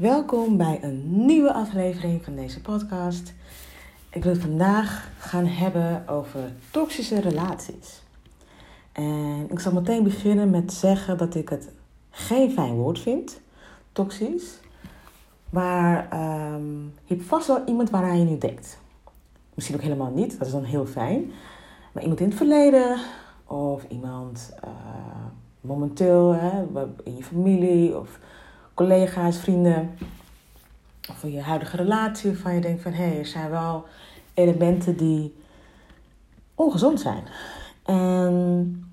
Welkom bij een nieuwe aflevering van deze podcast. Ik wil het vandaag gaan hebben over toxische relaties. En ik zal meteen beginnen met zeggen dat ik het geen fijn woord vind, toxisch. Maar um, je hebt vast wel iemand waaraan je nu denkt. Misschien ook helemaal niet, dat is dan heel fijn. Maar iemand in het verleden of iemand uh, momenteel hè, in je familie of collega's, vrienden. Of in je huidige relatie waarvan je denkt van hé, hey, er zijn wel elementen die ongezond zijn. En,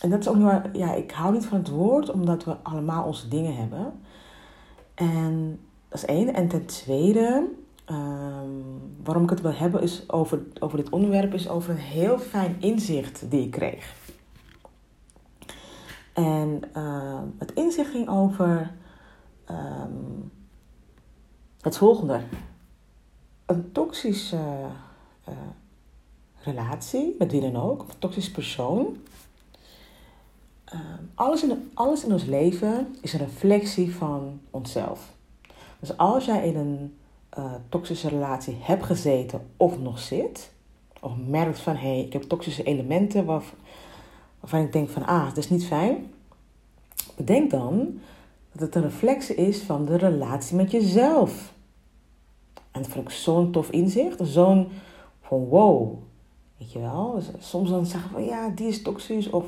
en dat is ook niet ja, ik hou niet van het woord omdat we allemaal onze dingen hebben. En dat is één. En ten tweede, um, waarom ik het wil hebben is over, over dit onderwerp, is over een heel fijn inzicht die ik kreeg. En uh, het inzicht ging over um, het volgende. Een toxische uh, relatie, met wie dan ook, een toxische persoon. Uh, alles, in, alles in ons leven is een reflectie van onszelf. Dus als jij in een uh, toxische relatie hebt gezeten of nog zit, of merkt van hé, hey, ik heb toxische elementen waarvan, waarvan ik denk van ah, dat is niet fijn. Bedenk dan dat het een reflectie is van de relatie met jezelf. En dat vind ik zo'n tof inzicht. Zo'n van wow. Weet je wel? Dus soms dan zeggen van ja, die is toxisch. Of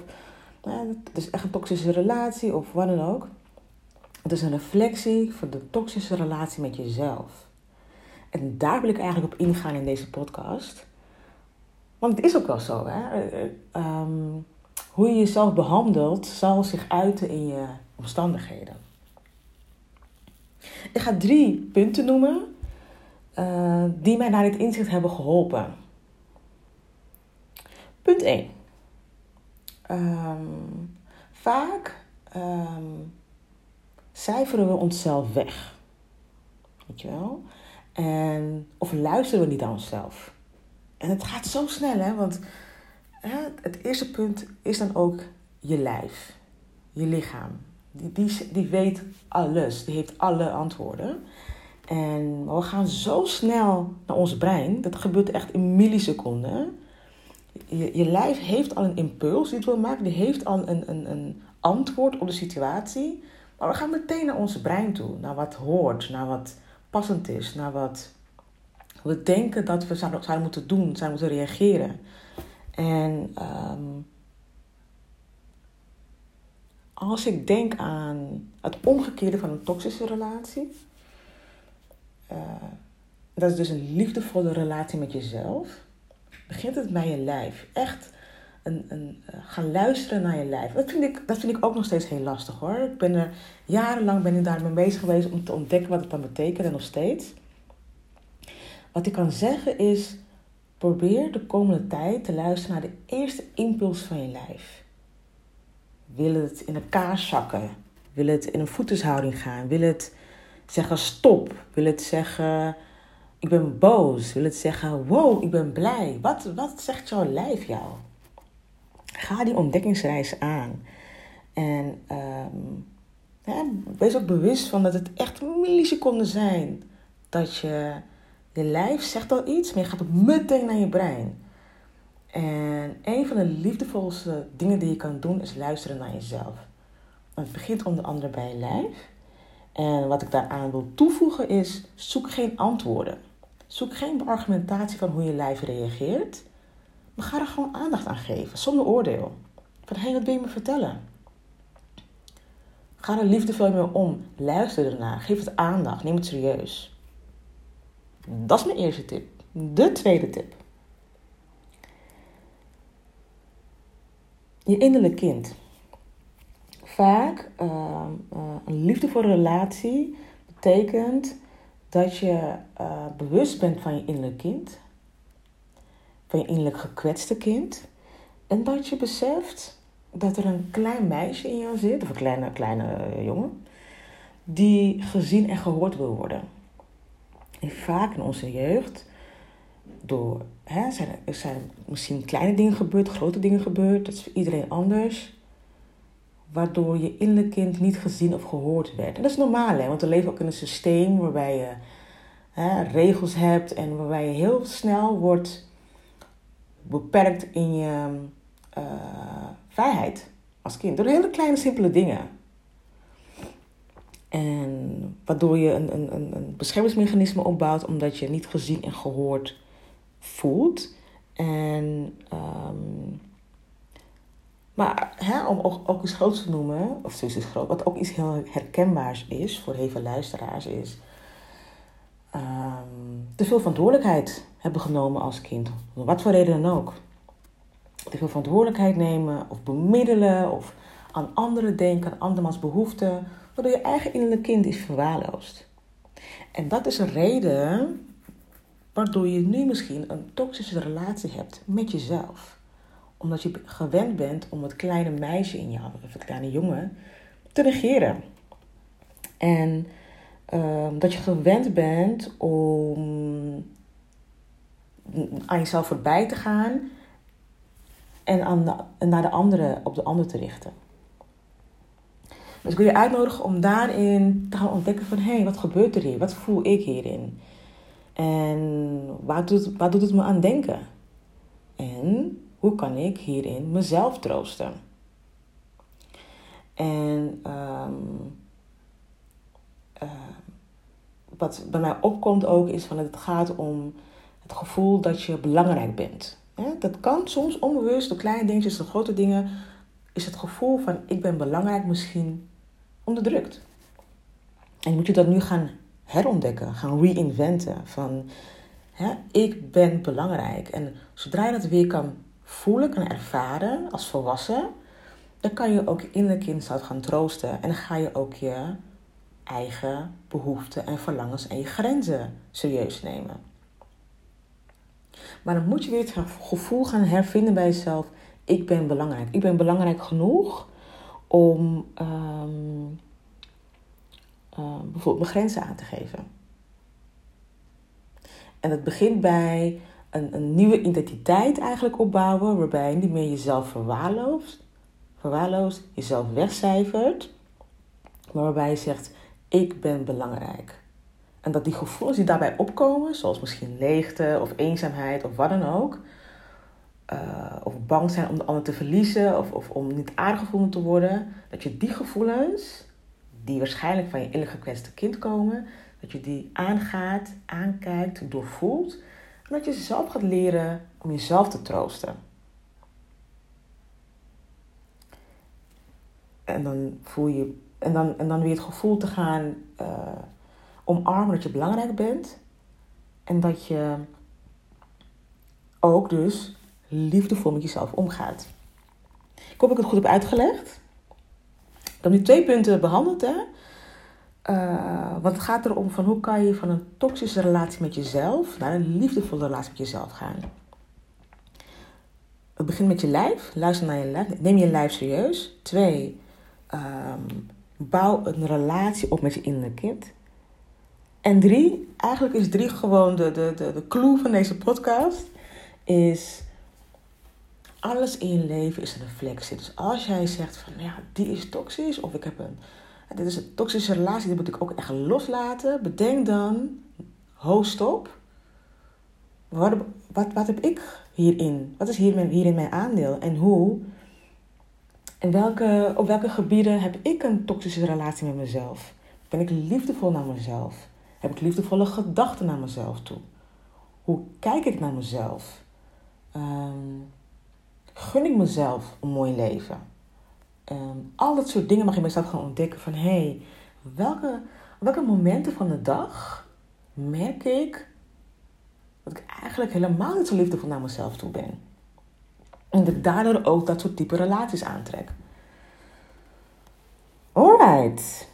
nou, het is echt een toxische relatie. Of wat dan ook. Het is een reflectie van de toxische relatie met jezelf. En daar wil ik eigenlijk op ingaan in deze podcast. Want het is ook wel zo, hè. Um, hoe je jezelf behandelt, zal zich uiten in je omstandigheden. Ik ga drie punten noemen uh, die mij naar dit inzicht hebben geholpen. Punt 1. Um, ehm, vaak um, cijferen we onszelf weg. Weet je wel? En, of luisteren we niet naar onszelf. En het gaat zo snel, hè? Want het eerste punt is dan ook je lijf, je lichaam. Die, die, weet alles, die heeft alle antwoorden. En we gaan zo snel naar ons brein, dat gebeurt echt in milliseconden. Je, je lijf heeft al een impuls die het wil maken, die heeft al een, een, een antwoord op de situatie. Maar we gaan meteen naar ons brein toe, naar wat hoort, naar wat passend is, naar wat we denken dat we zouden moeten doen, zouden moeten reageren. En um, als ik denk aan het omgekeerde van een toxische relatie, uh, dat is dus een liefdevolle relatie met jezelf, begint het bij je lijf. Echt een, een, uh, gaan luisteren naar je lijf. Dat vind, ik, dat vind ik ook nog steeds heel lastig hoor. Ik ben er jarenlang ben ik daarmee bezig geweest om te ontdekken wat het dan betekent en nog steeds. Wat ik kan zeggen is Probeer de komende tijd te luisteren naar de eerste impuls van je lijf. Wil het in elkaar zakken? Wil het in een voetenshouding gaan? Wil het zeggen stop? Wil het zeggen ik ben boos? Wil het zeggen wow, ik ben blij? Wat, wat zegt jouw lijf jou? Ga die ontdekkingsreis aan. En um, wees ook bewust van dat het echt milliseconden zijn dat je je lijf zegt al iets, maar je gaat meteen naar je brein. En een van de liefdevolste dingen die je kan doen is luisteren naar jezelf. Het begint onder andere bij je lijf. En wat ik daaraan wil toevoegen is: zoek geen antwoorden. Zoek geen argumentatie van hoe je lijf reageert. Maar ga er gewoon aandacht aan geven, zonder oordeel. Van hé, hey, wat wil je me vertellen? Ga er liefdevol mee om. Luister ernaar. Geef het aandacht. Neem het serieus. Dat is mijn eerste tip. De tweede tip. Je innerlijk kind. Vaak uh, een liefdevolle relatie betekent dat je uh, bewust bent van je innerlijk kind, van je innerlijk gekwetste kind, en dat je beseft dat er een klein meisje in jou zit, of een kleine, kleine jongen, die gezien en gehoord wil worden. En vaak in onze jeugd, door, hè, zijn, er zijn misschien kleine dingen gebeurd, grote dingen gebeurd, dat is voor iedereen anders. waardoor je innerlijk kind niet gezien of gehoord werd. En dat is normaal, hè? want we leven ook in een systeem waarbij je hè, regels hebt en waarbij je heel snel wordt beperkt in je uh, vrijheid als kind. Door hele kleine, simpele dingen. En waardoor je een, een, een beschermingsmechanisme opbouwt omdat je niet gezien en gehoord voelt. En, um, maar hè, om ook, iets groots te noemen, of zoiets is groot, wat ook iets heel herkenbaars is voor veel luisteraars, is um, te veel verantwoordelijkheid hebben genomen als kind. Wat voor reden dan ook. Te veel verantwoordelijkheid nemen of bemiddelen of aan anderen denken, aan andermans behoeften, waardoor je eigen innerlijke kind is verwaarloosd. En dat is een reden waardoor je nu misschien een toxische relatie hebt met jezelf. Omdat je gewend bent om het kleine meisje in jou, of het kleine jongen, te negeren. En Ehm, dat je gewend bent om aan jezelf voorbij te gaan en, aan naar de andere, op de ander te richten. Dus ik wil je uitnodigen om daarin te gaan ontdekken van... hé, hey, wat gebeurt er hier? Wat voel ik hierin? En waar doet, waar doet het me aan denken? En hoe kan ik hierin mezelf troosten? En um, wat bij mij opkomt ook is van het gaat om het gevoel dat je belangrijk bent. Dat kan soms onbewust, de kleine dingetjes, de grote dingen, is het gevoel van ik ben belangrijk misschien onderdrukt. En moet je dat nu gaan herontdekken, gaan reinventen van hè, ik ben belangrijk. En zodra je dat weer kan voelen, kan ervaren als volwassen, dan kan je ook innerlijk kind gaan troosten en dan ga je ook je eigen behoeften en verlangens en je grenzen serieus nemen. Maar dan moet je weer het gevoel gaan hervinden bij jezelf: ik ben belangrijk. Ik ben belangrijk genoeg om ehm, ehm, bijvoorbeeld mijn grenzen aan te geven. En het begint bij een, een, nieuwe identiteit eigenlijk opbouwen, waarbij je niet meer jezelf verwaarloost, verwaarloost jezelf wegcijfert, maar waarbij je zegt: ik ben belangrijk. En dat die gevoelens die daarbij opkomen, zoals misschien leegte of eenzaamheid of wat dan ook, uh, of bang zijn om de ander te verliezen of, of om niet aardig te worden, dat je die gevoelens, die waarschijnlijk van je innerlijk gekwetste kind komen, dat je die aangaat, aankijkt, doorvoelt en dat je zelf gaat leren om jezelf te troosten. En dan voel je en dan, en dan weer het gevoel te gaan uh, omarmen dat je belangrijk bent. En dat je ook dus liefdevol met jezelf omgaat. Ik hoop dat ik het goed heb uitgelegd. Ik heb nu twee punten behandeld. Hè? Uh, want het gaat erom van hoe kan je van een toxische relatie met jezelf naar een liefdevolle relatie met jezelf gaan. Het begint met je lijf. Luister naar je lijf. Neem je lijf serieus. Twee, um, Bouw een relatie op met je innerlijke kind. En drie, eigenlijk is drie gewoon de, de, de, de clue van deze podcast. Is alles in je leven is een reflectie. Dus als jij zegt van ja, die is toxisch. Of ik heb een, dit is een toxische relatie, die moet ik ook echt loslaten. Bedenk dan, ho. Wat, wat, wat heb ik hierin? Wat is hierin mijn aandeel? En hoe en welke, op welke gebieden heb ik een toxische relatie met mezelf? Ben ik liefdevol naar mezelf? Heb ik liefdevolle gedachten naar mezelf toe? Hoe kijk ik naar mezelf? Um, gun ik mezelf een mooi leven? Um, al dat soort dingen mag je mezelf gaan ontdekken van hé, hey, welke, welke momenten van de dag merk ik dat ik eigenlijk helemaal niet zo liefdevol naar mezelf toe ben? En dat ik daardoor ook dat soort type relaties aantrek. Alright.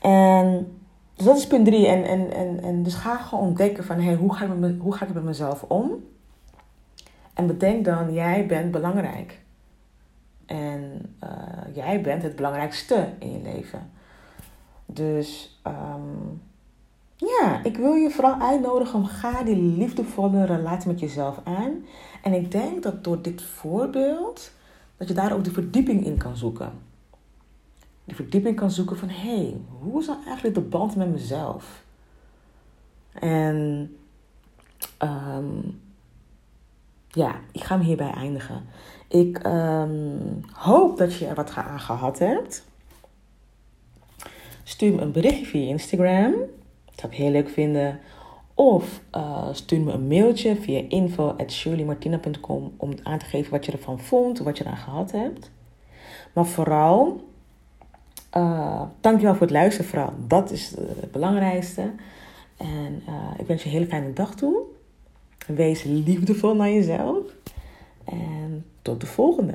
En dus dat is punt drie. En, en, en, en dus ga gewoon ontdekken van hey, hoe, ga ik met, hoe ga ik met mezelf om? En bedenk dan, jij bent belangrijk. En uh, jij bent het belangrijkste in je leven. Dus um, ja, ik wil je vooral uitnodigen om ga die liefdevolle relatie met jezelf aan. En ik denk dat door dit voorbeeld, dat je daar ook de verdieping in kan zoeken. die verdieping kan zoeken van hé, hey, hoe is nou eigenlijk de band met mezelf? En um, ja, ik ga hem hierbij eindigen. Ik um, hoop dat je er wat aan gehad hebt. Stuur me een berichtje via Instagram. Dat zou ik heel leuk vinden. Of uh, stuur me een mailtje via info.shirleymartina.com om aan te geven wat je ervan vond, wat je eraan gehad hebt. Maar vooral, uh, dankjewel voor het luisteren vooral. Dat is het belangrijkste. En ik wens je een hele fijne dag toe. Wees liefdevol naar jezelf. En tot de volgende.